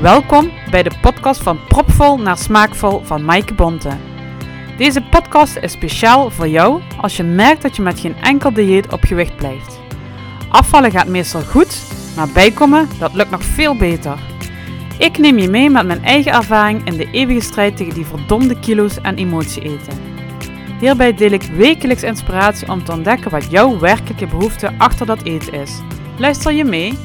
Welkom bij de podcast van Propvol naar Smaakvol van Maaike Bonte. Deze podcast is speciaal voor jou als je merkt dat je met geen enkel dieet op gewicht blijft. Afvallen gaat meestal goed, maar bijkomen dat lukt nog veel beter. Ik neem je mee met mijn eigen ervaring in de eeuwige strijd tegen die verdomde kilo's en emotie eten. Hierbij deel ik wekelijks inspiratie om te ontdekken wat jouw werkelijke behoefte achter dat eten is. Luister je mee?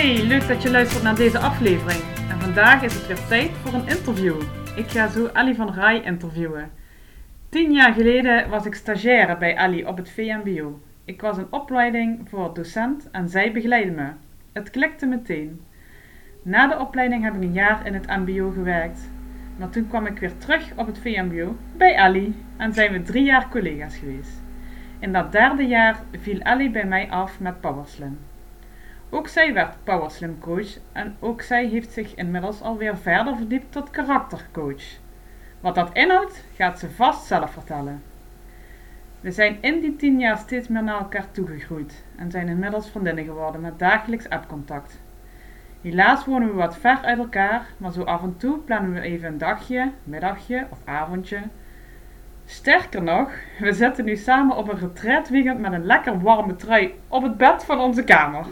Hey, leuk dat je luistert naar deze aflevering. En vandaag is het weer tijd voor een interview. Ik ga zo Ali van Rai interviewen. Tien jaar geleden was ik stagiaire bij Ali op het VMBO. Ik was een opleiding voor docent en zij begeleidde me. Het klikte meteen. Na de opleiding heb ik een jaar in het MBO gewerkt. Maar toen kwam ik weer terug op het VMBO bij Ali en zijn we drie jaar collega's geweest. In dat derde jaar viel Ali bij mij af met Powerslim. Ook zij werd Powerslim coach en ook zij heeft zich inmiddels alweer verder verdiept tot karaktercoach. Wat dat inhoudt, gaat ze vast zelf vertellen. We zijn in die tien jaar steeds meer naar elkaar toegegroeid en zijn inmiddels vriendinnen geworden met dagelijks appcontact. Helaas wonen we wat ver uit elkaar, maar zo af en toe plannen we even een dagje, middagje of avondje. Sterker nog, we zitten nu samen op een retreatweekend met een lekker warme trui op het bed van onze kamer.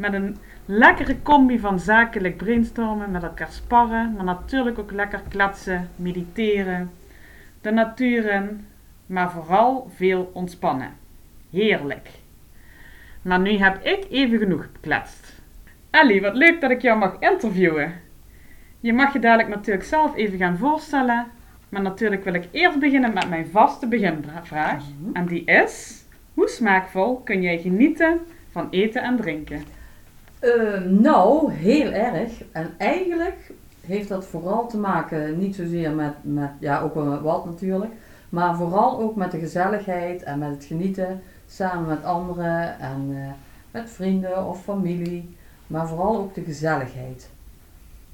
Met een lekkere combi van zakelijk brainstormen, met elkaar sparren, maar natuurlijk ook lekker kletsen, mediteren, de natuur in, maar vooral veel ontspannen. Heerlijk. Maar nu heb ik even genoeg gekletst. Ellie, wat leuk dat ik jou mag interviewen. Je mag je dadelijk natuurlijk zelf even gaan voorstellen, maar natuurlijk wil ik eerst beginnen met mijn vaste beginvraag. En die is, hoe smaakvol kun jij genieten van eten en drinken? Uh, nou, heel erg. En eigenlijk heeft dat vooral te maken niet zozeer met, met, ja ook wel met wat natuurlijk, maar vooral ook met de gezelligheid en met het genieten samen met anderen en uh, met vrienden of familie. Maar vooral ook de gezelligheid.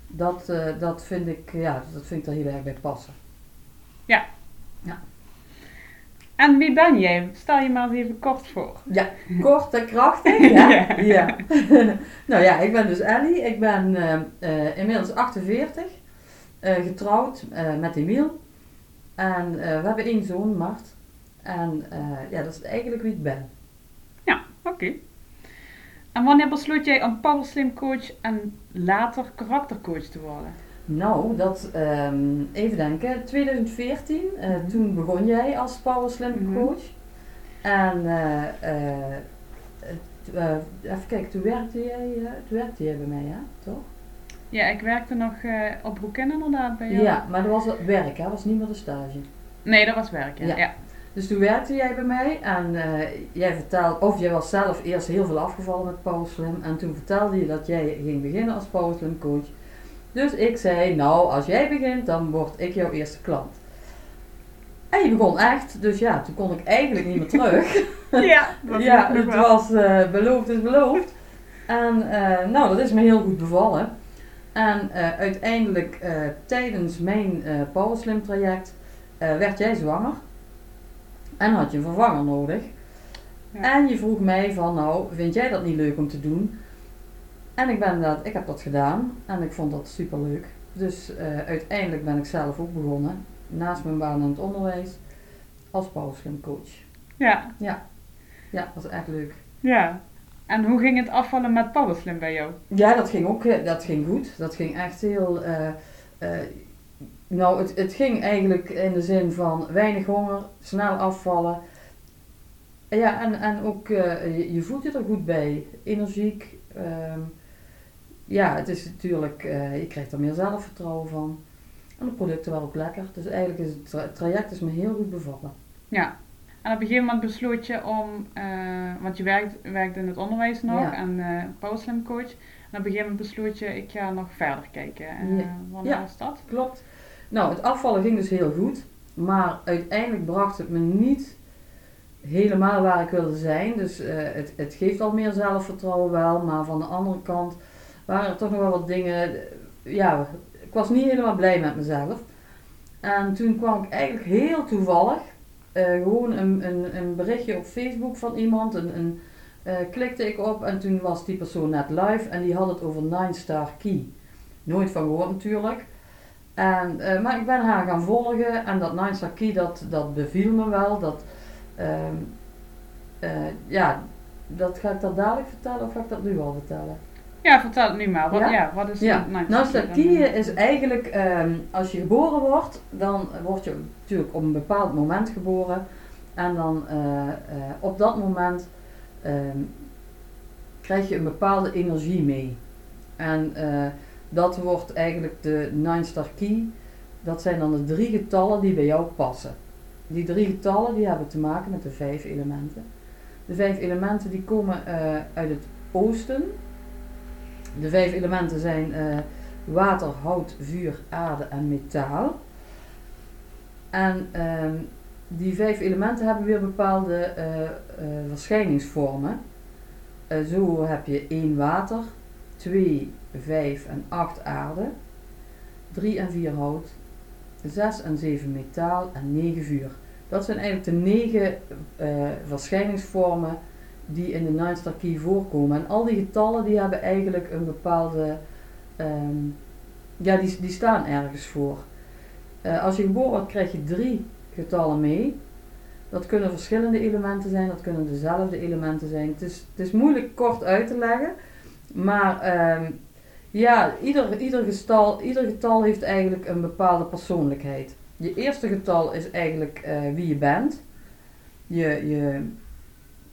Dat, uh, dat, vind ik, ja, dat vind ik er heel erg bij passen. Ja. En wie ben jij? Stel je maar eens even kort voor. Ja, kort en krachtig. Ja. ja. nou ja, ik ben dus Ellie. Ik ben uh, uh, inmiddels 48. Uh, getrouwd met Emiel. En we hebben één zoon, Mart. En ja, dat is eigenlijk wie ik ben. Ja, oké. Okay. En wanneer besloot jij om Powerslim coach en later karaktercoach te worden? Nou, dat, um, even denken, 2014, uh, mm -hmm. toen begon jij als Powerslim mm -hmm. coach. En uh, even kijken, toen werkte jij, toen werkte jij bij mij, ja, toch? Ja, ik werkte nog op Broeken inderdaad bij jou. Ja, maar dat was werk, hè? Dat was niet meer de stage. Nee, dat was werk, ja. ja. ja. Dus toen werkte jij bij mij en jij vertelde, of jij was zelf eerst heel veel afgevallen met Powerslim. En toen vertelde je dat jij ging beginnen als Powerslim coach. Dus ik zei, nou, als jij begint, dan word ik jouw eerste klant. En je begon echt, dus ja, toen kon ik eigenlijk niet meer terug. ja, ja het wel. was uh, beloofd is beloofd. En uh, nou, dat is me heel goed bevallen. En uh, uiteindelijk tijdens mijn Powerslim traject werd jij zwanger. En had je een vervanger nodig. Ja. En je vroeg mij van, nou, vind jij dat niet leuk om te doen? En ik, ben dat, ik heb dat gedaan en ik vond dat super leuk. Dus uh, uiteindelijk ben ik zelf ook begonnen, naast mijn baan in het onderwijs, als coach. Ja. Ja. Ja, dat was echt leuk. Ja. En hoe ging het afvallen met powerslim bij jou? Ja, dat ging ook dat ging goed. Dat ging echt heel... Uh, uh, nou, het, het ging eigenlijk in de zin van weinig honger, snel afvallen. Ja, en, en ook je, je voelt je er goed bij. Energiek. Um, ja, het is natuurlijk, uh, je krijgt er meer zelfvertrouwen van. En de producten waren ook lekker. Dus eigenlijk is het, tra traject is me heel goed bevallen. Ja. En op een gegeven moment besloot je om, uh, want je werkt, werkt in het onderwijs nog ja. en uh, Powerslim coach. En op een gegeven moment besloot je, ik ga nog verder kijken. En ja. wanneer ja, was dat? Klopt. Nou, het afvallen ging dus heel goed. Maar uiteindelijk bracht het me niet helemaal waar ik wilde zijn. Dus het, het geeft al meer zelfvertrouwen wel. Maar van de andere kant waren er toch nog wel wat dingen. Ja, ik was niet helemaal blij met mezelf. En toen kwam ik eigenlijk heel toevallig uh, gewoon een, een, een berichtje op Facebook van iemand, een, een, eh, klikte ik op en toen was die persoon net live en die had het over Nine Star Key. Nooit van gehoord natuurlijk. En, eh, maar ik ben haar gaan volgen en dat Nine Star Key dat, dat beviel me wel. Dat, ehm, eh, ja, dat ga ik dat dadelijk vertellen of ga ik dat nu al vertellen? Ja, vertel het nu maar. Wat, Ja? ja? wat is Ja, nou, Key? Key is eigenlijk, ehm, als je geboren wordt, dan word je natuurlijk op een bepaald moment geboren. En dan eh, eh, op dat moment ehm, krijg je een bepaalde energie mee. En eh, dat wordt eigenlijk de Nine Star Key. Dat zijn dan de drie getallen die bij jou passen. Die drie getallen die hebben te maken met de vijf elementen. De vijf elementen die komen uit het oosten. De vijf elementen zijn eh, water, hout, vuur, aarde en metaal. En ehm, die vijf elementen hebben weer bepaalde eh, eh, verschijningsvormen. Zo heb je 1 water, 2, 5 en 8 aarde, 3 en 4 hout, 6 en 7 metaal en 9 vuur. Dat zijn eigenlijk de negen eh, verschijningsvormen die in de Nine Star Key voorkomen. En al die getallen die hebben eigenlijk een bepaalde, ehm, ja die, die staan ergens voor. Eh, als je geboren wordt krijg je drie getallen mee. Dat kunnen verschillende elementen zijn, dat kunnen dezelfde elementen zijn. Het is, het is moeilijk kort uit te leggen, maar ehm, ja, ieder, ieder, getal, ieder getal heeft eigenlijk een bepaalde persoonlijkheid. Je eerste getal is eigenlijk eh, wie je bent, je, je,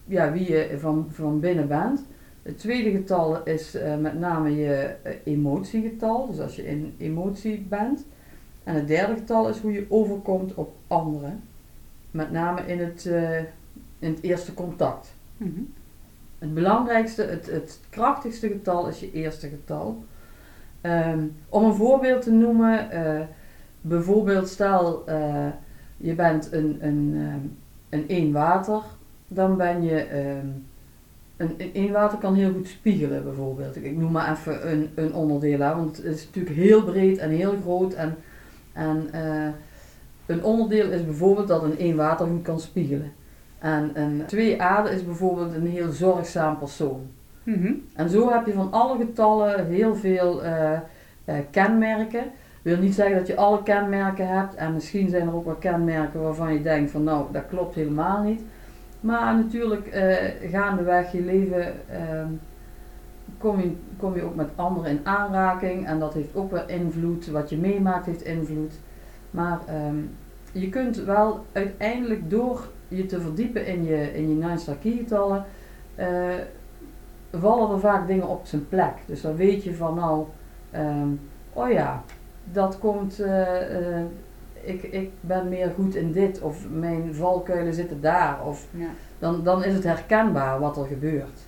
ja, wie je van, van binnen bent. Het tweede getal is eh, met name je eh, emotiegetal, dus als je in emotie bent. En het derde getal is hoe je overkomt op anderen. Met name in het, eh, in het eerste contact. Mhm. Het belangrijkste, het, het krachtigste getal is je eerste getal. Ehm, om een voorbeeld te noemen, bijvoorbeeld stel je bent een, een, ehm, een één water, dan ben je ehm, een, een water kan heel goed spiegelen bijvoorbeeld. Ik, ik noem maar even een, een onderdeel, hè, want het is natuurlijk heel breed en heel groot en, en eh, een onderdeel is bijvoorbeeld dat een één water goed kan spiegelen. En een twee aarde is bijvoorbeeld een heel zorgzaam persoon. Mhm. En zo heb je van alle getallen heel veel eh, eh, kenmerken. wil niet zeggen dat je alle kenmerken hebt. En misschien zijn er ook wel kenmerken waarvan je denkt van nou, dat klopt helemaal niet. Maar natuurlijk, eh, gaandeweg je leven ehm, kom, je, kom je ook met anderen in aanraking. En dat heeft ook wel invloed. Wat je meemaakt heeft invloed. Maar ehm, je kunt wel uiteindelijk door je te verdiepen in je, in je Nine Star getallen, eh, vallen er vaak dingen op zijn plek. Dus dan weet je van nou, ehm, oh ja, dat komt, eh, ik, ik ben meer goed in dit of mijn valkuilen zitten daar. Of Ja. dan, dan is het herkenbaar wat er gebeurt.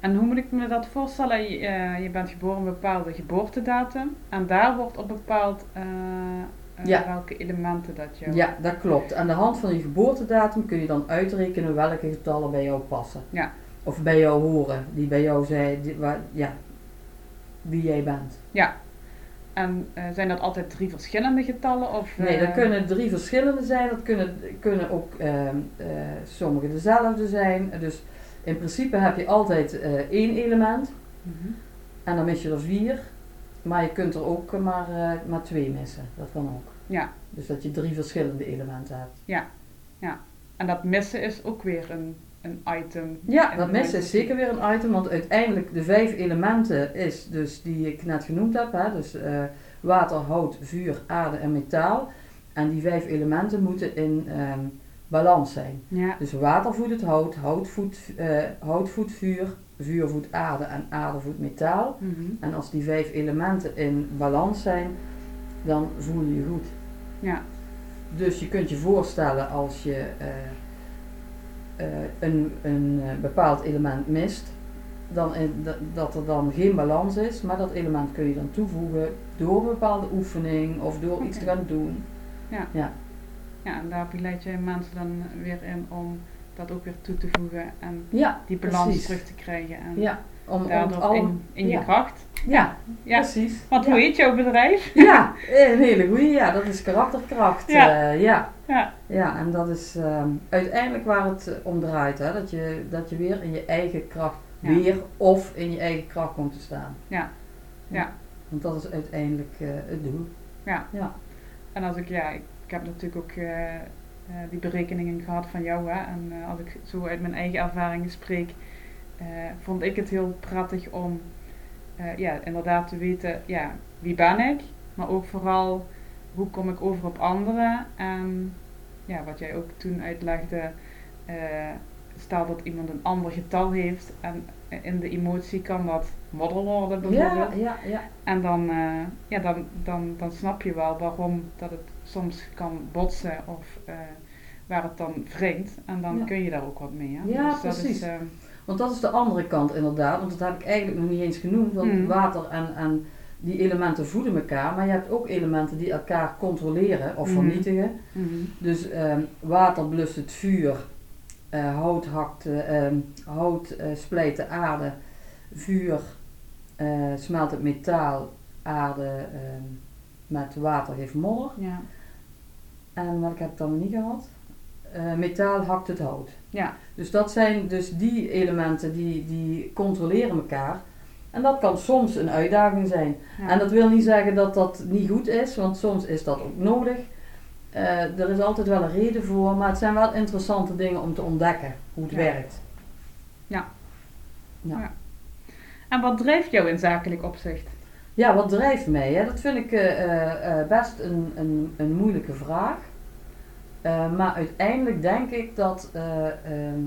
En hoe moet ik me dat voorstellen? Je, eh, je bent geboren op een bepaalde geboortedatum en daar wordt op bepaald eh, eh, Ja. welke elementen dat je. Ja, dat klopt. Aan de hand van je geboortedatum kun je dan uitrekenen welke getallen bij jou passen. Ja. Of bij jou horen, die bij jou zijn, die, waar, ja, wie jij bent. En eh, zijn dat altijd drie verschillende getallen? Of, Nee, dat eh, kunnen drie verschillende zijn. Dat kunnen, kunnen ook eh, sommige dezelfde zijn. Dus in principe heb je altijd één element. mhm. En dan mis je er vier. Maar je kunt er ook maar, maar twee missen. Dat kan ook. Ja. Dus dat je drie verschillende elementen hebt. En dat missen is ook weer een, een item. Ja, dat mensen- is zeker weer een item. Want uiteindelijk de vijf elementen is dus die ik net genoemd heb. Hè, dus eh, water, hout, vuur, aarde en metaal. En die vijf elementen moeten in ehm, balans zijn. Ja. Dus water voedt het hout, hout voedt, eh, hout voedt vuur, vuur voedt aarde en aarde voedt metaal. Mhm. En als die vijf elementen in balans zijn, dan voel je je goed. Ja. Dus je kunt je voorstellen als je eh, een, een eh, bepaald element mist, dan dat- er dan geen balans is, maar dat element kun je dan toevoegen door een bepaalde oefening of door iets te gaan doen. Ja, en daar begeleid je mensen dan weer in om dat ook weer toe te voegen en Ja, die balans precies. terug te krijgen. En Ja, om, om alle, in, je kracht Ja, Ja. precies. Want hoe heet jouw bedrijf? Ja, een hele goeie. Ja, dat is karakterkracht. Ja. Ja, ja. Ja. ja en dat is ehm, uiteindelijk waar het eh, om draait. Hè? Dat, je, dat je weer in je eigen kracht, weer of in je eigen kracht komt te staan. Ja. Ja. Want dat is uiteindelijk eh, het doel. Ja. Ja. En als ik, ja, ik, ik heb natuurlijk ook eh, eh, die berekeningen gehad van jou. Hè, en eh, als ik zo uit mijn eigen ervaringen spreek, eh, vond ik het heel prettig om eh, ja, inderdaad te weten, ja, wie ben ik? Maar ook vooral, hoe kom ik over op anderen? En ja, wat jij ook toen uitlegde, eh, stel dat iemand een ander getal heeft en in de emotie kan dat modder worden bijvoorbeeld. Ja, ja, ja. En dan, eh, ja, dan, dan, dan snap je wel waarom dat het soms kan botsen of eh, waar het dan wringt. En dan Ja. kun je daar ook wat mee. Hè? Ja, dat is, precies. Want dat is de andere kant inderdaad. Want dat heb ik eigenlijk nog niet eens genoemd. Want Mm. water en, en die elementen voeden elkaar. Maar je hebt ook elementen die elkaar controleren of Mhm. vernietigen. mhm. Dus ehm, water blust het vuur, eh, hout hakt, eh, ehm, hout eh, splijt de aarde, vuur smelt het metaal, aarde ehm, met water geeft modder. ja. En wat heb ik dan niet gehad? Eh, metaal hakt het hout. Ja. Dus dat zijn dus die elementen die, die controleren elkaar. En dat kan soms een uitdaging zijn. Ja. En dat wil niet zeggen dat dat niet goed is, want soms is dat ook nodig. Eh, er is altijd wel een reden voor, maar het zijn wel interessante dingen om te ontdekken hoe het Ja. werkt. En wat drijft jou in zakelijk opzicht? Ja, wat drijft mij? Hè? Dat vind ik eh, best een, een, een moeilijke vraag. Eh, maar uiteindelijk denk ik dat eh, ehm,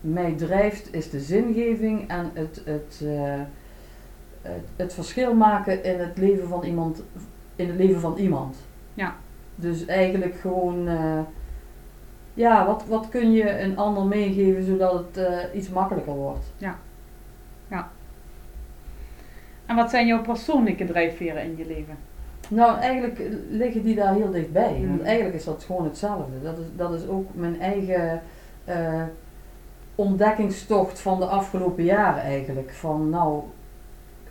mij drijft is de zingeving en het, het, eh, het, het verschil maken in het leven van iemand. In het leven van iemand. Ja. Dus eigenlijk gewoon, ja, wat, wat kun je een ander meegeven zodat het iets makkelijker wordt? En wat zijn jouw persoonlijke drijfveren in je leven? Nou, eigenlijk liggen die daar heel dichtbij. Mm. Want eigenlijk is dat gewoon hetzelfde. Dat is, dat is ook mijn eigen eh, ontdekkingstocht van de afgelopen jaren eigenlijk. Van nou,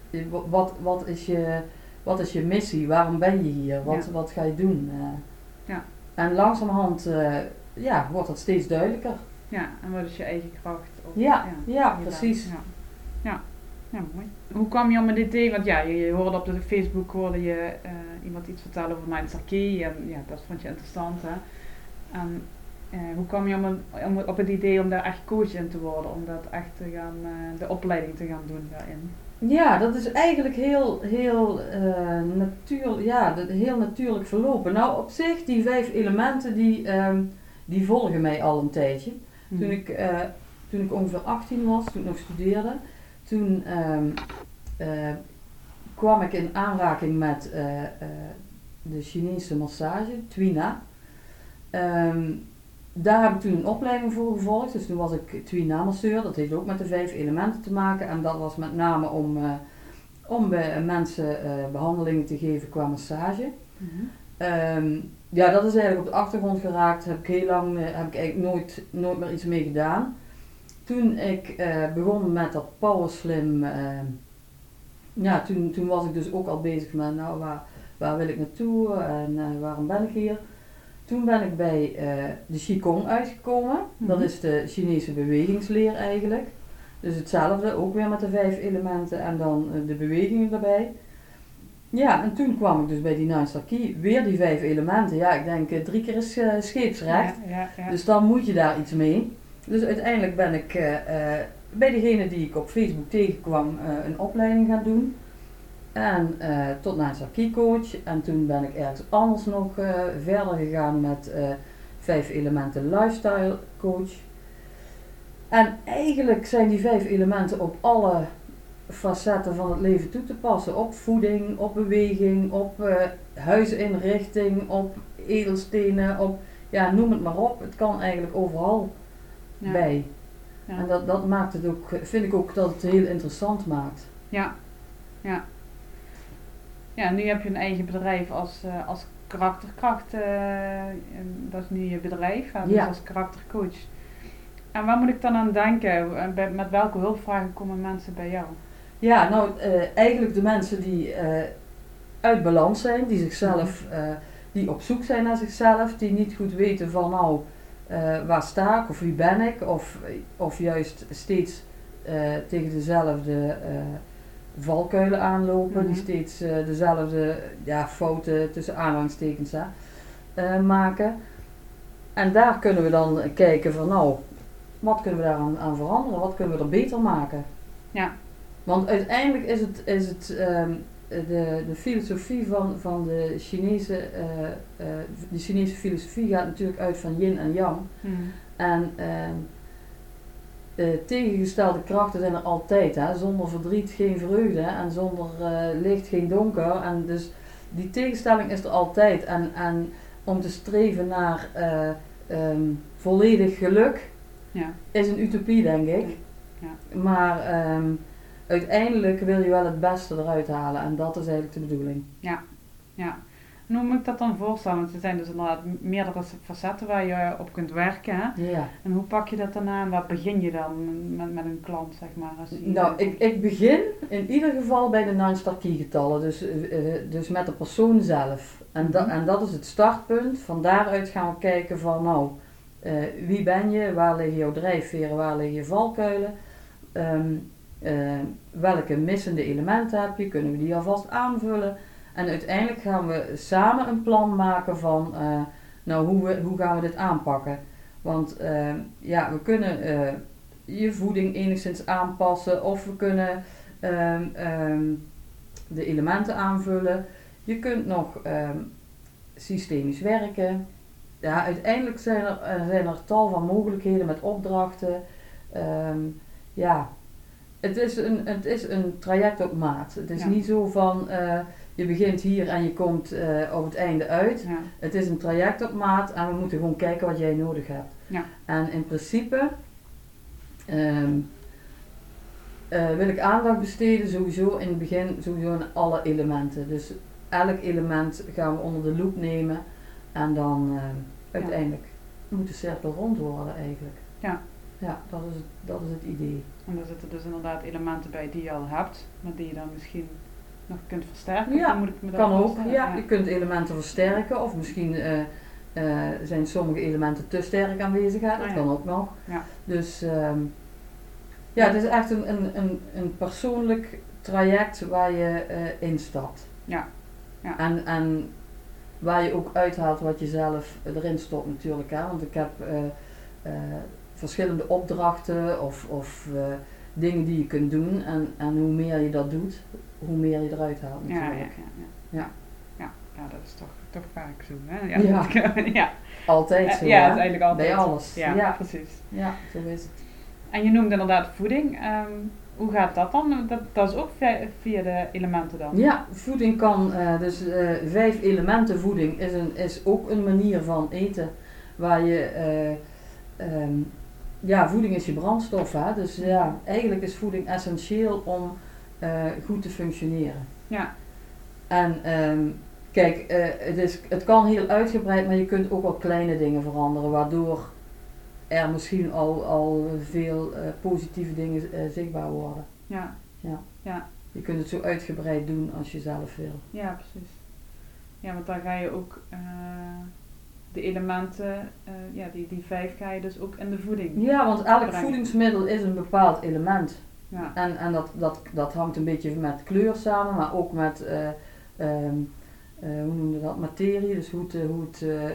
eh, wa- wat, wat, is, je, wat is je missie? Waarom ben je hier? Wat, Ja. wat ga je doen? Eh, Ja. En langzamerhand eh, ja, wordt dat steeds duidelijker. Ja, en wat is je eigen kracht? Of- Ja, ja, wie precies. Ja. Ja. mooi. Hoe kwam je op het idee? Want ja, je, je hoorde op de Facebook hoorde je eh, iemand iets vertellen over Mindset Key. En ja, dat vond je interessant hè. En eh, hoe kwam je om, een- om, op het idee om daar echt coach in te worden? Om dat echt te gaan, eh, de opleiding te gaan doen daarin? Ja, dat is eigenlijk heel, heel, natuurlijk, ja, heel natuurlijk verlopen. Nou, op zich, die vijf elementen, die, ehm, die volgen mij al een tijdje. Toen, ik, eh, toen ik ongeveer 18 was, toen ik nog studeerde, toen ehm, eh, kwam ik in aanraking met eh, eh, de Chinese massage, Twina. Ehm, daar heb ik toen een opleiding voor gevolgd. Dus toen was ik Twina-masseur. Dat heeft ook met de vijf elementen te maken. En dat was met name om, om bij mensen eh, behandelingen te geven qua massage. Mhm. Ehm, ja, dat is eigenlijk op de achtergrond geraakt. Heb ik heel lang heb ik eigenlijk nooit, nooit meer iets mee gedaan. Toen ik eh, begon met dat Power Slim, ehm, ja, toen, toen was ik dus ook al bezig met, nou, waar, waar wil ik naartoe en eh, waarom ben ik hier? Toen ben ik bij eh, de Qigong uitgekomen. Dat Mhm. is de Chinese bewegingsleer eigenlijk. Dus hetzelfde, ook weer met de vijf elementen en dan eh, de bewegingen erbij. Ja, en toen kwam ik dus bij die Key, weer die vijf elementen. Ja, ik denk eh, drie keer is eh, scheepsrecht. Ja, ja, ja. Dus dan moet je daar iets mee. Dus uiteindelijk ben ik eh, eh, bij degene die ik op Facebook tegenkwam eh, een opleiding gaan doen. En eh, tot naar coach. En toen ben ik ergens anders nog verder gegaan met vijf elementen lifestyle coach. En eigenlijk zijn die vijf elementen op alle facetten van het leven toe te passen. Op voeding, op beweging, op eh, huisinrichting, op edelstenen, op ja, noem het maar op. Het kan eigenlijk overal ja. bij. Ja. En dat, dat maakt het ook, vind ik ook dat het heel interessant maakt. Ja, ja. Ja, nu heb je een eigen bedrijf als, eh, als karakterkracht. eh, dat is nu je bedrijf, hè, dus Ja. als karaktercoach. En waar moet ik dan aan denken? Met welke hulpvragen komen mensen bij jou? Ja, nou eh, eigenlijk de mensen die uit balans zijn, die zichzelf, Mhm. die op zoek zijn naar zichzelf, die niet goed weten van nou, eh, waar sta ik of wie ben ik, of, of juist steeds eh, tegen dezelfde eh, valkuilen aanlopen, die Mhm. steeds dezelfde ja, fouten tussen hè, eh, maken. En daar kunnen we dan kijken van nou, wat kunnen we daaraan aan veranderen, wat kunnen we er beter maken. Ja. Want uiteindelijk is het, is het ehm, de, de filosofie van, van de Chinese, eh, eh, de Chinese filosofie gaat natuurlijk uit van yin en yang. Mhm. En ehm, eh, tegengestelde krachten zijn er altijd. Hè? Zonder verdriet geen vreugde en zonder licht geen donker. En dus die tegenstelling is er altijd. En, en om te streven naar eh, ehm, volledig geluk Ja. is een utopie, denk ik. Ja. Maar ehm, uiteindelijk wil je wel het beste eruit halen. En dat is eigenlijk de bedoeling. Ja. En hoe moet ik dat dan voorstellen? Want er zijn dus inderdaad meerdere facetten waar je op kunt werken. Hè? Ja. En hoe pak je dat dan aan? Waar begin je dan met, met een klant, zeg maar? Als je Nou, ik, ik begin in ieder geval bij de non-star key getallen, dus, eh, eh, dus met de persoon zelf. En, da- Mhm. en dat is het startpunt. Van daaruit gaan we kijken van, nou, eh, wie ben je, waar liggen jouw drijfveren, waar liggen je valkuilen, Ehm, eh, welke missende elementen heb je, kunnen we die alvast aanvullen. En uiteindelijk gaan we samen een plan maken van, eh, nou, hoe, we, hoe gaan we dit aanpakken. Want eh, ja, we kunnen je voeding enigszins aanpassen of we kunnen ehm, ehm, de elementen aanvullen. Je kunt nog ehm, systemisch werken. Ja, uiteindelijk zijn er, zijn er tal van mogelijkheden met opdrachten. Ja, het is, een, het is een traject op maat. Het is Ja. niet zo van eh, je begint hier en je komt eh, op het einde uit. Ja. Het is een traject op maat en we moeten gewoon kijken wat jij nodig hebt. Ja. En in principe ehm, eh, wil ik aandacht besteden sowieso in het begin sowieso aan alle elementen. Dus elk element gaan we onder de loep nemen en dan uiteindelijk moet de cirkel rond worden eigenlijk. Ja. Ja, dat is het, dat is het idee. En er zitten dus inderdaad elementen bij die je al hebt, maar die je dan misschien nog kunt versterken. Ja, moet ik me dat Kan ook, ja. Je kunt elementen versterken of misschien eh, eh, zijn sommige elementen te sterk aanwezig. Dat Ah, ja. kan ook nog. Ja. Dus ehm, ja, het is echt een, een, een, een persoonlijk traject waar je eh, instapt. Ja. Ja. En, en waar je ook uithaalt wat je zelf erin stopt natuurlijk. Hè? Want ik heb verschillende opdrachten of, of eh, dingen die je kunt doen. En, en hoe meer je dat doet, hoe meer je eruit haalt Ja, ja, ja, natuurlijk. ja. Ja. Ja, ja, dat is toch, toch vaak zo. Hè? Ja. Ja, ja. Altijd Eh, zo, ja, eigenlijk altijd. Bij alles. Ja, precies. Ja, zo is het. En je noemde inderdaad voeding. Ehm, hoe gaat dat dan? Dat, dat is ook via, via de elementen dan? Ja, voeding kan, eh, dus vijf elementen voeding is, een, is ook een manier van eten waar je, ehm, ja, voeding is je brandstof, hè? dus ja, eigenlijk is voeding essentieel om eh, goed te functioneren. Ja. En ehm, kijk, eh, het, is, het kan heel uitgebreid, maar je kunt ook wel kleine dingen veranderen, waardoor er misschien al, al veel eh, positieve dingen zichtbaar worden. Ja, Je kunt het zo uitgebreid doen als je zelf wil. ja, precies. Ja, want daar ga je ook de elementen, eh, ja, die, die vijf ga je dus ook in de voeding. Ja, want elk Brengen. voedingsmiddel is een bepaald element. Ja, En, en dat, dat, dat hangt een beetje met kleur samen, maar ook met, eh, ehm, eh, hoe noem je dat, materie. Dus hoe het, eh, hoe het, eh, eh,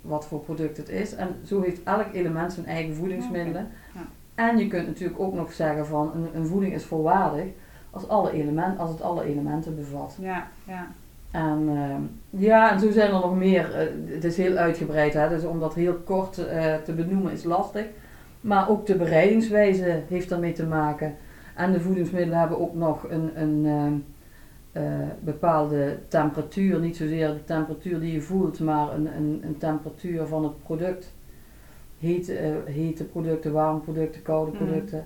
wat voor product het is. En zo heeft elk element zijn eigen voedingsmiddelen. Ja. En je kunt natuurlijk ook nog zeggen van een, een voeding is volwaardig als, alle element, als het alle elementen bevat. ja, ja. En ehm, ja, en zo zijn er nog meer. Eh, het is heel uitgebreid, hè? dus om dat heel kort eh, te benoemen is lastig. Maar ook de bereidingswijze heeft daarmee te maken. En de voedingsmiddelen hebben ook nog een, een ehm, eh, bepaalde temperatuur. Niet zozeer de temperatuur die je voelt, maar een, een, een temperatuur van het product. Hete, hete producten, warme producten, koude Mhm. producten.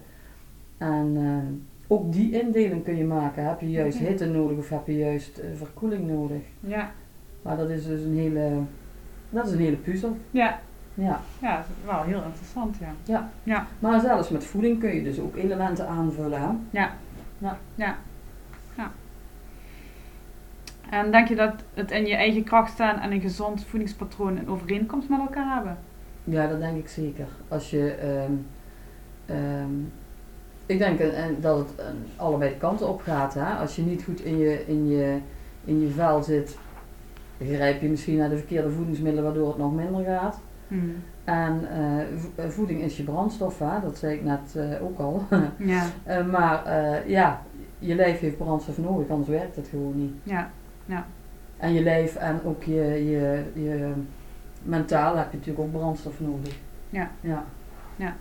En ehm, ook die indeling kun je maken. Heb je juist hitte nodig of heb je juist eh, verkoeling nodig? Ja, Maar dat is dus een hele, dat is een hele puzzel. ja, Ja. ja, dat is wel heel interessant, ja. Maar zelfs met voeding kun je dus ook elementen aanvullen. Hè? Ja. Ja. Ja. ja. En denk je dat het in je eigen kracht staan en een gezond voedingspatroon een overeenkomst met elkaar hebben? Ja, dat denk ik zeker. Als je, ehm, ehm, ik denk en, en dat het aan allebei de kanten op gaat. Hè? Als je niet goed in je, in, je, in je vel zit, grijp je misschien naar de verkeerde voedingsmiddelen waardoor het nog minder gaat. Hmm. En eh, vo- eh, voeding is je brandstof, hè? dat zei ik net eh, ook al. Ja, Eh, maar eh, ja, je lijf heeft brandstof nodig, anders werkt het gewoon niet. ja, En je lijf en ook je, je, je mentaal heb je natuurlijk ook brandstof nodig. Ja. Ja.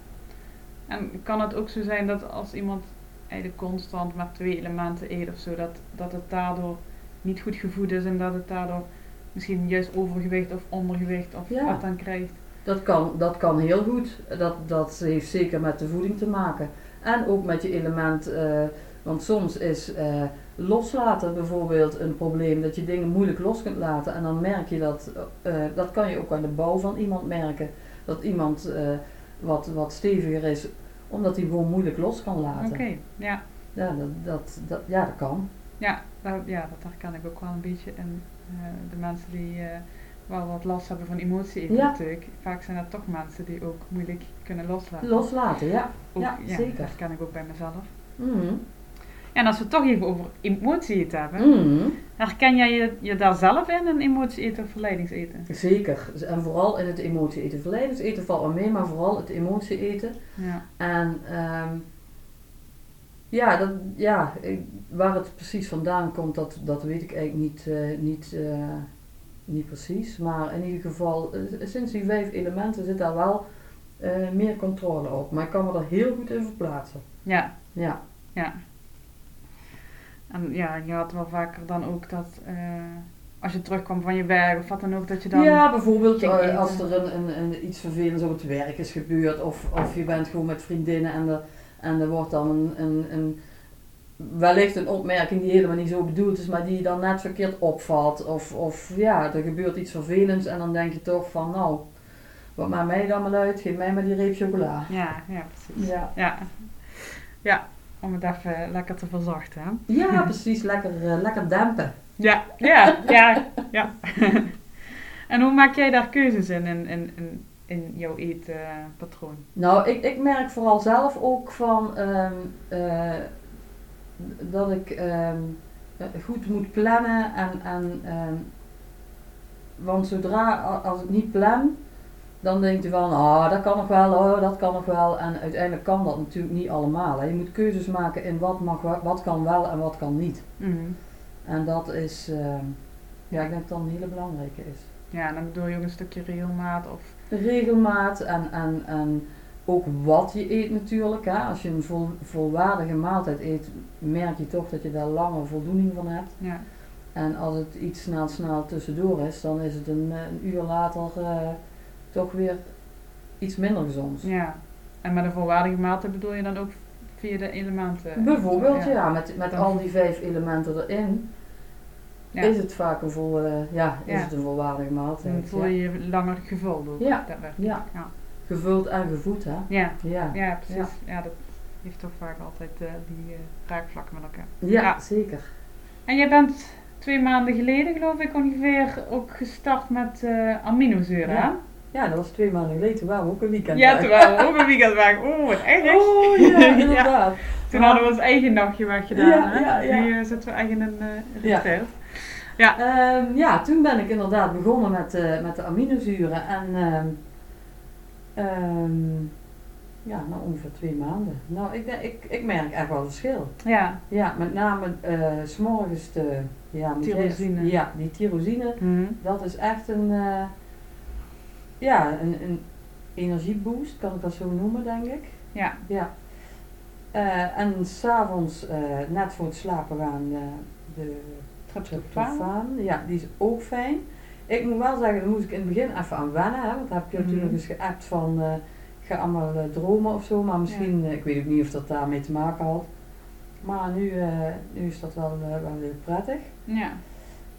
En kan het ook zo zijn dat als iemand eigenlijk constant maar twee elementen eet of zo, dat, dat het daardoor niet goed gevoed is en dat het daardoor misschien juist overgewicht of ondergewicht of Ja. wat dan krijgt? Dat kan, dat kan heel goed. Dat, dat heeft zeker met de voeding te maken. En ook met je element. eh, want soms is eh, loslaten bijvoorbeeld een probleem. Dat je dingen moeilijk los kunt laten. En dan merk je dat. eh, dat kan je ook aan de bouw van iemand merken. Dat iemand wat, wat steviger is. Omdat hij gewoon moeilijk los kan laten. Oké, ja. Ja, dat, dat, dat, ja, dat kan. Ja, dat, ja, dat herken ik ook wel een beetje in eh, de mensen die eh, wel wat last hebben van emotie Ja. natuurlijk. Vaak zijn dat toch mensen die ook moeilijk kunnen loslaten. Loslaten, ja. Ook, ja, zeker. Dat herken ik ook bij mezelf. Mhm. En als we het toch even over emotie eten hebben, Mhm. herken jij je, je daar zelf in, een emotie eten of verleidingseten? Zeker. En vooral in het emotie eten. Verleidingseten valt wel mee, maar vooral het emotie eten. Ja, En ehm, ja, dat, ja, ik- waar het precies vandaan komt, dat, dat weet ik eigenlijk niet, eh, niet, eh, niet precies. Maar in ieder geval, eh, sinds die vijf elementen zit daar wel meer controle op. Maar ik kan me er heel goed in verplaatsen. ja, Ja, ja. En ja, je had wel vaker dan ook dat eh, als je terugkwam van je werk of wat dan ook, dat je dan... ja bijvoorbeeld eh, als er een, een, een, iets vervelends op het werk is gebeurd. Of, of je bent gewoon met vriendinnen en er, en er wordt dan een, een, een, wellicht een opmerking die helemaal niet zo bedoeld is, maar die je dan net verkeerd opvalt. Of, of ja, er gebeurt iets vervelends en dan denk je toch van nou, wat maakt mij dan maar uit, geef mij maar die reep chocola. Ja, ja, precies. Ja, Ja. ja, om het even lekker te verzachten. Hè? ja precies, lekker, eh, lekker dempen. Ja, ja, ja, ja. en hoe maak jij daar keuzes in, in, in, in, in jouw eetpatroon? Nou, ik, ik merk vooral zelf ook van ehm, eh, dat ik ehm, eh, goed moet plannen. En, en, ehm, want zodra als ik niet plan, dan denk je van, ah, dat kan nog wel, oh, dat kan nog wel. En uiteindelijk kan dat natuurlijk niet allemaal. Hè. Je moet keuzes maken in wat, mag, wat kan wel en wat kan niet. Mhm. En dat is, ehm, ja, ik denk dat dat een hele belangrijke is. Ja, dan bedoel je ook een stukje regelmaat of... Regelmaat en, en, en ook wat je eet natuurlijk. Hè. Als je een vol, volwaardige maaltijd eet, merk je toch dat je daar langer voldoening van hebt. Ja, En als het iets snel snel tussendoor is, dan is het een, een uur later eh, toch weer iets minder gezond. ja. En met een volwaardige maaltijd bedoel je dan ook via de elementen? Bijvoorbeeld, ja, met, met al die vijf elementen erin, Ja. is het vaak een, vol, eh, ja, is Ja. het een volwaardige Dan maaltijd. voel Ja. je je langer gevuld ook. Ja. daadwerkelijk. Ja. ja. Gevuld en gevoed, hè? Ja, Ja, ja. precies. Ja. dat heeft toch vaak altijd eh, die eh, raakvlakken met elkaar. Ja. zeker. En jij bent twee maanden geleden, geloof ik, ongeveer ook gestart met eh aminozuren? Ja. Ja, dat was twee maanden geleden. Toen waren we ook een weekend Ja, weg. terwijl we ook een weekend waren. Oh, wat erg. Oh ja, inderdaad. Toen hadden we ons eigen nachtje weggedaan. Ja, hè? ja, ja. Nu eh, zitten we echt in een uh, Ja. retreat. Ehm, ja, toen ben ik inderdaad begonnen met, eh, met de aminozuren. En ehm, ehm, ja, nou ongeveer twee maanden. Nou, ik, denk- ik, ik merk echt wel verschil. Ja. Ja, met name s s'morgens de... Ja, Tyrosine. Ja, die tyrosine. Mhm. Dat is echt een... ja, een, een energieboost, kan ik dat zo noemen, denk ik. Ja. Ja. Eh, en s'avonds, eh net voor het slapen gaan, eh, de Tryptofaan. tryptofaan. Ja, die is ook fijn. Ik moet wel zeggen, daar moest ik in het begin even aan wennen. Hè, want dan heb je Mhm. natuurlijk eens geappt van, ik ga allemaal dromen of zo. Maar misschien, ik weet ook niet of dat daarmee te maken had. Maar nu, nu is dat wel, wel heel prettig. Ja.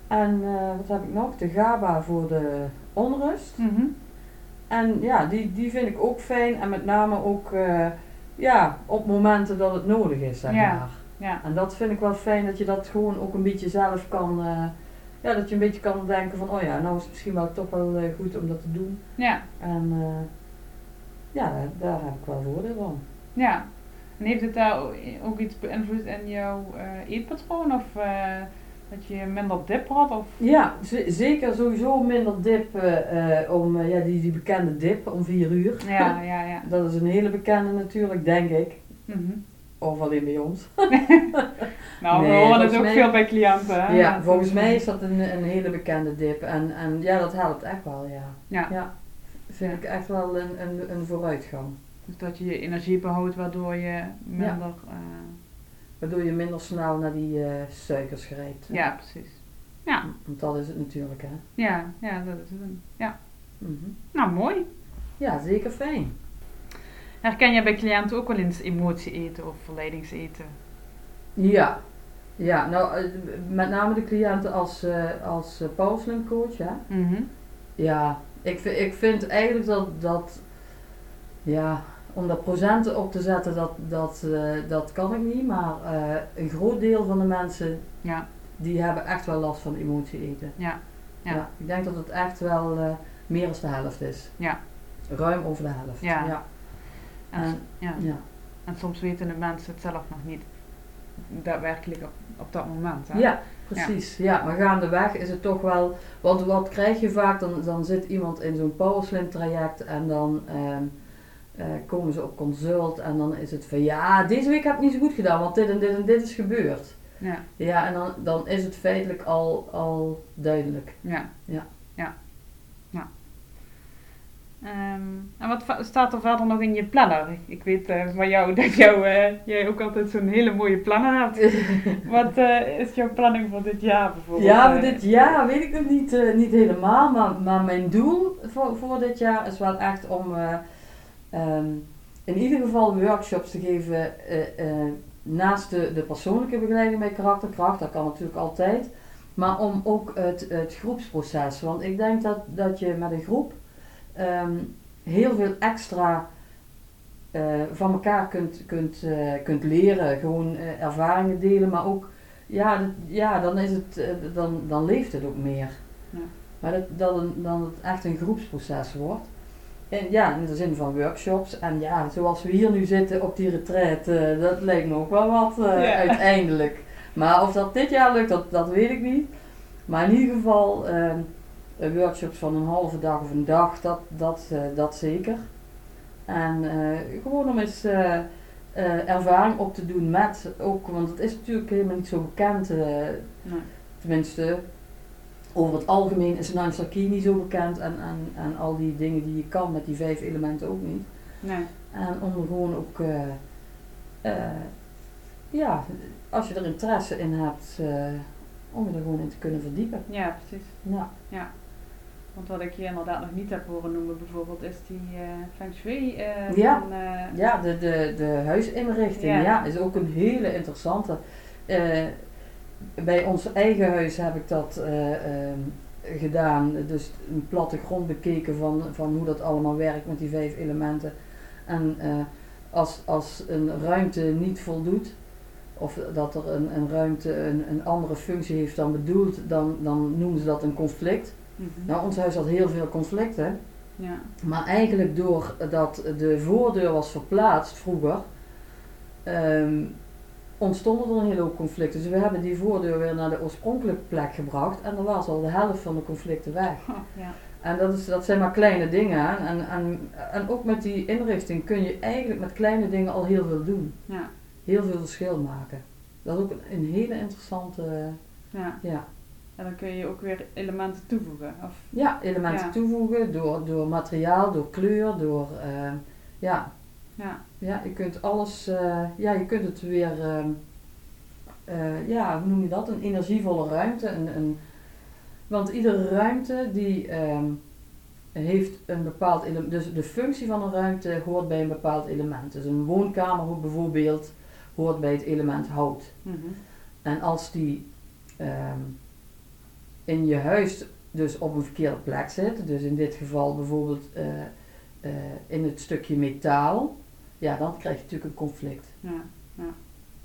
En wat heb ik nog? De GABA voor de onrust. Mhm. En ja, die, die vind ik ook fijn. En met name ook eh, ja, op momenten dat het nodig is, zeg Ja. maar. Ja. En dat vind ik wel fijn dat je dat gewoon ook een beetje zelf kan. eh, ja, dat je een beetje kan denken van, oh ja, nou is het misschien wel toch wel eh, goed om dat te doen. Ja. En ja, daar, heb ik wel voordeel van. Ja. En heeft het daar ook iets beïnvloed in jouw eetpatroon? Of dat je minder dip had? Of? Ja, zeker sowieso minder dip eh, eh, om, eh, ja, die, die bekende dip om vier uur. Ja, ja, ja. Dat is een hele bekende natuurlijk, denk ik. Mhm. Of alleen bij ons. Nou, we horen het ook mij- veel bij cliënten. Hè? Ja, volgens mij is dat een, een hele bekende dip. En, en ja, dat helpt echt wel, ja. Ja. Ja, vind ik echt wel een, een, een vooruitgang. Dus dat je je energie behoudt, waardoor je minder... Waardoor je minder snel naar die eh, suikers grijpt. ja, precies. Ja, Want dat is het natuurlijk, hè. ja, ja, dat is het. Ja. Mhm. Nou, mooi. Ja, zeker fijn. Herken jij bij cliënten ook wel eens emotie eten of verleidingseten? Ja. Ja, nou, eh, met name de cliënten als, als uh, Power Slim coach, hè. Mhm. Ja, ik, vind- ik vind eigenlijk dat, dat ja, om daar procenten op te zetten, dat, dat, eh, dat kan ik niet. Maar eh, een groot deel van de mensen, Ja, die hebben echt wel last van emotie eten. ja, ja. Ja. ik denk dat het echt wel eh, meer dan de helft is. Ja. Ruim over de helft. Ja. ja. En, ja. en soms weten de mensen het zelf nog niet daadwerkelijk op, op dat moment. Hè? Ja, precies. Ja. maar gaandeweg is het toch wel. Want wat krijg je vaak? Dan, dan zit iemand in zo'n powerslim traject en dan ehm, eh, komen ze op consult en dan is het van ja, deze week heb ik niet zo goed gedaan, want dit en dit en dit is gebeurd. Ja, Ja, en dan, dan is het feitelijk al, al duidelijk. ja. Ja. ja. ja. Ehm, en wat staat er verder nog in je planner? Ik, weet eh, van jou dat jou, eh, jij ook altijd zo'n hele mooie planner hebt. Wat is jouw planning voor dit jaar bijvoorbeeld? Ja, voor dit jaar weet ik nog niet, niet helemaal, maar, maar mijn doel voor, voor dit jaar is wel echt om eh, ehm, in ieder geval workshops te geven eh, eh, naast de, de persoonlijke begeleiding bij karakterkracht, dat kan natuurlijk altijd, maar om ook het, het groepsproces. Want ik denk dat, dat je met een groep ehm, heel veel extra eh, van elkaar kunt, kunt, kunt leren, gewoon ervaringen delen, maar ook ja, dat- ja dan, is het, dan, dan leeft het ook meer. Ja. Maar dat, dat, een, dan het echt een groepsproces wordt. En ja, in de zin van workshops. En ja, zoals we hier nu zitten op die retreat, eh, dat lijkt me ook wel wat eh, Ja. uiteindelijk. Maar of dat dit jaar lukt, dat, dat weet ik niet. Maar in ieder geval eh, eh, workshops van een halve dag of een dag, dat, dat, eh, dat zeker. En gewoon om eens ervaring op te doen met ook, want het is natuurlijk helemaal niet zo bekend. Nee. tenminste, over het algemeen is Key niet zo bekend en, en, en al die dingen die je kan met die vijf elementen ook niet. Nee. En om er gewoon ook, eh, eh, ja, als je er interesse in hebt, eh, om je er gewoon in te kunnen verdiepen. Ja, precies. Ja, Want wat ik je inderdaad nog niet heb horen noemen bijvoorbeeld is die feng shui. Ja. van, ja de, de, de huisinrichting Ja. ja. is ook een hele interessante. Bij ons eigen huis heb ik dat eh, ehm, gedaan. Dus een platte grond bekeken van, van hoe dat allemaal werkt met die vijf elementen. En eh, als, als een ruimte niet voldoet, of dat er een, een ruimte een, een andere functie heeft dan bedoeld, dan, dan noemen ze dat een conflict. mhm. Nou, ons huis had heel veel conflicten. Ja. Maar eigenlijk doordat de voordeur was verplaatst vroeger, ehm, ontstonden er een hele hoop conflicten. Dus we hebben die voordeur weer naar de oorspronkelijke plek gebracht en dan was al de helft van de conflicten weg. Oh, ja. En dat, is, dat zijn maar kleine dingen. En, en, en ook met die inrichting kun je eigenlijk met kleine dingen al heel veel doen. Ja. Heel veel verschil maken. Dat is ook een, een hele interessante, Ja. ja. En dan kun je ook weer elementen toevoegen. Of, Ja, elementen Ja. toevoegen door, door materiaal, door kleur, door, eh, ja, ja. Ja, je kunt alles, eh, ja, je kunt het weer, ehm, eh, ja, hoe noem je dat? Een energievolle ruimte. Een, een, want iedere ruimte die ehm, heeft een bepaald element, dus de functie van een ruimte hoort bij een bepaald element. Dus een woonkamer bijvoorbeeld hoort bij het element hout. Mhm. En als die ehm, in je huis dus op een verkeerde plek zit, dus in dit geval bijvoorbeeld eh, in het stukje metaal, ja, dan krijg je natuurlijk een conflict. Ja.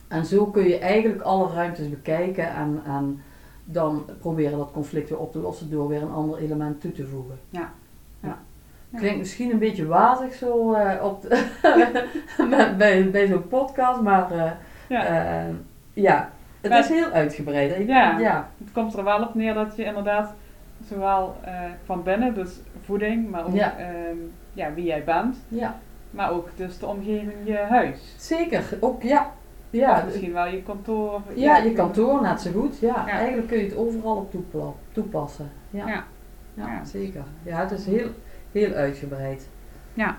En zo kun je eigenlijk alle ruimtes bekijken en, en dan proberen dat conflict weer op te lossen door weer een ander element toe te voegen. Ja. Ja. Klinkt misschien een beetje wazig zo eh, op de bij, bij zo'n podcast, maar eh, Ja. eh, ja, het Maar- is heel uitgebreid. Ik- Ja. ja. Het komt er wel op neer dat je inderdaad zowel van binnen, dus voeding, maar ook Ja. ehm, ja, wie jij bent, ja, maar ook dus de omgeving, je huis. zeker. Ook ja. Ja, Of misschien wel je kantoor. Ja, je kantoor net zo goed. Ja, Ja. eigenlijk kun je het overal op toepassen. Ja. Ja. Zeker. Ja, het is heel, heel uitgebreid. Ja.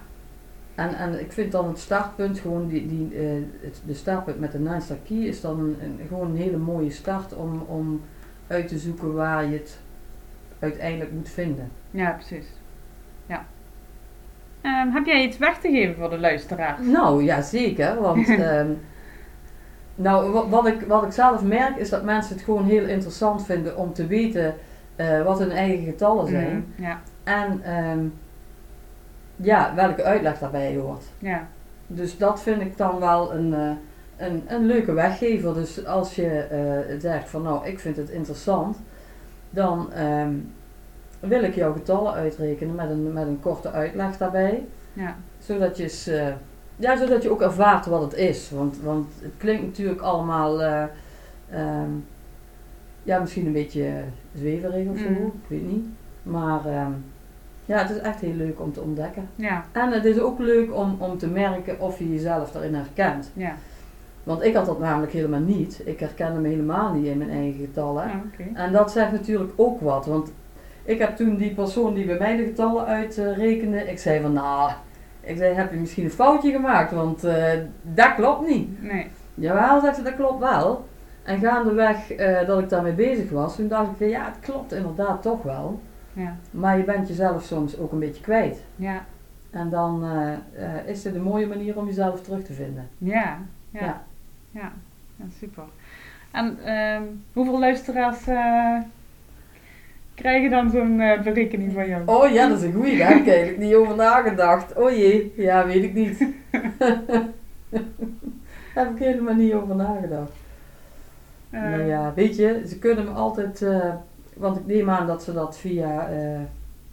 En, en ik vind dan het startpunt, gewoon die, die, eh, het, de startpunt met de Nine Key is dan een, een- gewoon een hele mooie start om, om uit te zoeken waar je het uiteindelijk moet vinden. Ja, precies. Ehm, heb jij iets weg te geven voor de luisteraar? Nou, ja zeker, want ehm, nou, wat, ik, wat ik zelf merk is dat mensen het gewoon heel interessant vinden om te weten eh, wat hun eigen getallen zijn. Mhm, Ja, En ehm, ja, welke uitleg daarbij hoort. ja, Dus dat vind ik dan wel een, eh, een, een leuke weggever. Dus als je eh, zegt van nou, ik vind het interessant, dan wil ik jouw getallen uitrekenen met een, met een korte uitleg daarbij. ja, Zodat je, eens, ja, zodat je ook ervaart wat het is. Want, want het klinkt natuurlijk allemaal eh, ehm, ja, misschien een beetje zweverig of zo, Mhm. ik weet niet. Maar ehm, ja, het is echt heel leuk om te ontdekken. ja, En het is ook leuk om, om te merken of je jezelf daarin herkent. ja. Want ik had dat namelijk helemaal niet. Ik herkende me helemaal niet in mijn eigen getallen. Ja, oké. En dat zegt natuurlijk ook wat. Want ik heb toen die persoon die bij mij de getallen uitrekende, ik zei van nou, ik zei heb je misschien een foutje gemaakt, want eh, dat klopt niet. Nee. Jawel, zegt ze, dat klopt wel. En gaandeweg eh dat ik daarmee bezig was, toen dacht ik van ja, het klopt inderdaad toch wel. Ja, Maar je bent jezelf soms ook een beetje kwijt. ja, En dan eh, is dit een mooie manier om jezelf terug te vinden. ja, ja, Ja. ja, Ja, super. En ehm, hoeveel luisteraars krijgen dan zo'n eh, berekening van jou? Oh ja, dat is een goeie. Daar heb ik eigenlijk niet over nagedacht. Oh jee, ja, weet ik niet. Daar heb ik helemaal niet over nagedacht. Eh, nou ja, weet je, ze kunnen me altijd, eh, want ik neem aan dat ze dat via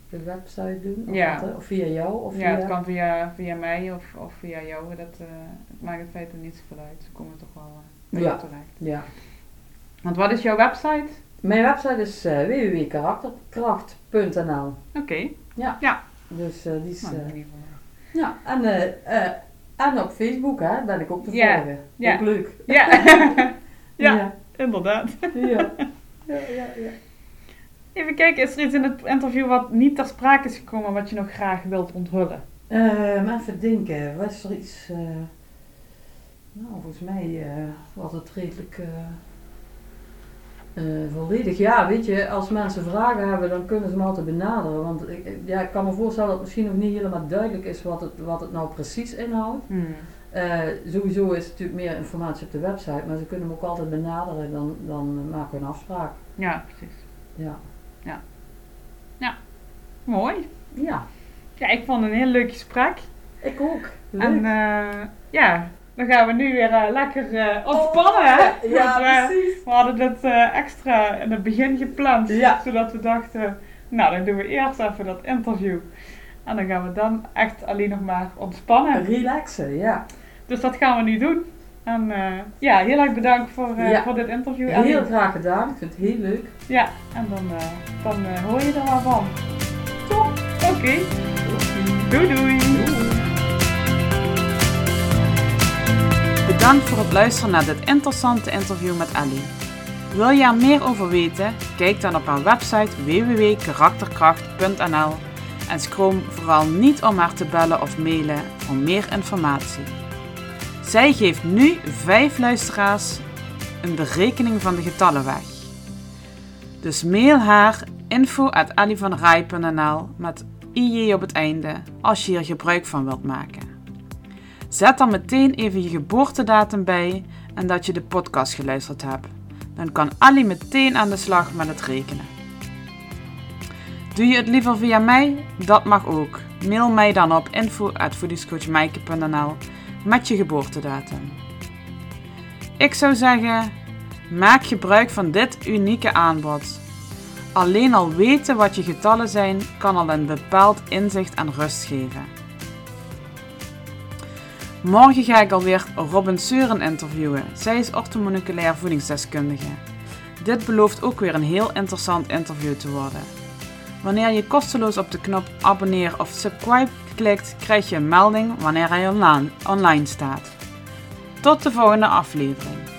de website doen. Of, Ja. of via jou. Of ja, via... het kan via, via mij of, of via jou. Dat eh, het maakt in feite niet zoveel uit. Ze komen toch wel Ja. terecht. Ja. Want wat is jouw website? Mijn website is eh www.karakterkracht.nl Oké. Dus eh, die is... Nou, eh, ja, en, en op Facebook hè, ben ik ook te Ja, volgen. ja. Ook leuk. Ja. ja, ja. inderdaad. Ja, ja, ja. ja. Even kijken, is er iets in het interview wat niet ter sprake is gekomen wat je nog graag wilt onthullen? Ehm, even denken, was er iets. nou, volgens mij was het redelijk eh, volledig. Ja, weet je, als mensen vragen hebben, dan kunnen ze me altijd benaderen. Want ik, ja, ik kan me voorstellen dat het misschien nog niet helemaal duidelijk is wat het, wat het nou precies inhoudt. Eh, sowieso is natuurlijk meer informatie op de website, maar ze kunnen me ook altijd benaderen. Dan, dan maken we een afspraak. Ja, precies. Ja. Mooi. Ja, Ja, ik vond het een heel leuk gesprek. ik ook. Leuk. En eh, ja, dan gaan we nu weer eh, lekker eh, ontspannen, hè? Want, ja, eh, precies. we hadden dit extra in het begin gepland. Ja. Zodat we dachten, nou dan doen we eerst even dat interview. En dan gaan we dan echt alleen nog maar ontspannen. Relaxen, ja. Dus dat gaan we nu doen. En ja, heel erg bedankt voor, Ja. voor dit interview. En- Heel graag gedaan. Ik vind het heel leuk. Ja, en dan, dan hoor je er wel van. Top. Oké, doei doei. Bedankt voor het luisteren naar dit interessante interview met Ellie. Wil je er meer over weten? Kijk dan op haar website www.karakterkracht.nl en schroom vooral niet om haar te bellen of mailen voor meer informatie. Zij geeft nu 5 luisteraars een berekening van de getallen weg. Dus mail haar info.alivanrij.nl met IJ op het einde als je hier gebruik van wilt maken. Zet dan meteen even je geboortedatum bij en dat je de podcast geluisterd hebt. Dan kan Ali meteen aan de slag met het rekenen. Doe je het liever via mij? Dat mag ook. Mail mij dan op info.voedingscoachmaaike.nl met je geboortedatum. Ik zou zeggen, maak gebruik van dit unieke aanbod. Alleen al weten wat je getallen zijn, kan al een bepaald inzicht en rust geven. Morgen ga ik alweer Robin Seuren interviewen. Zij is orthomoleculair voedingsdeskundige. Dit belooft ook weer een heel interessant interview te worden. Wanneer je kosteloos op de knop abonneer of subscribe klikt, krijg je een melding wanneer hij online staat. Tot de volgende aflevering.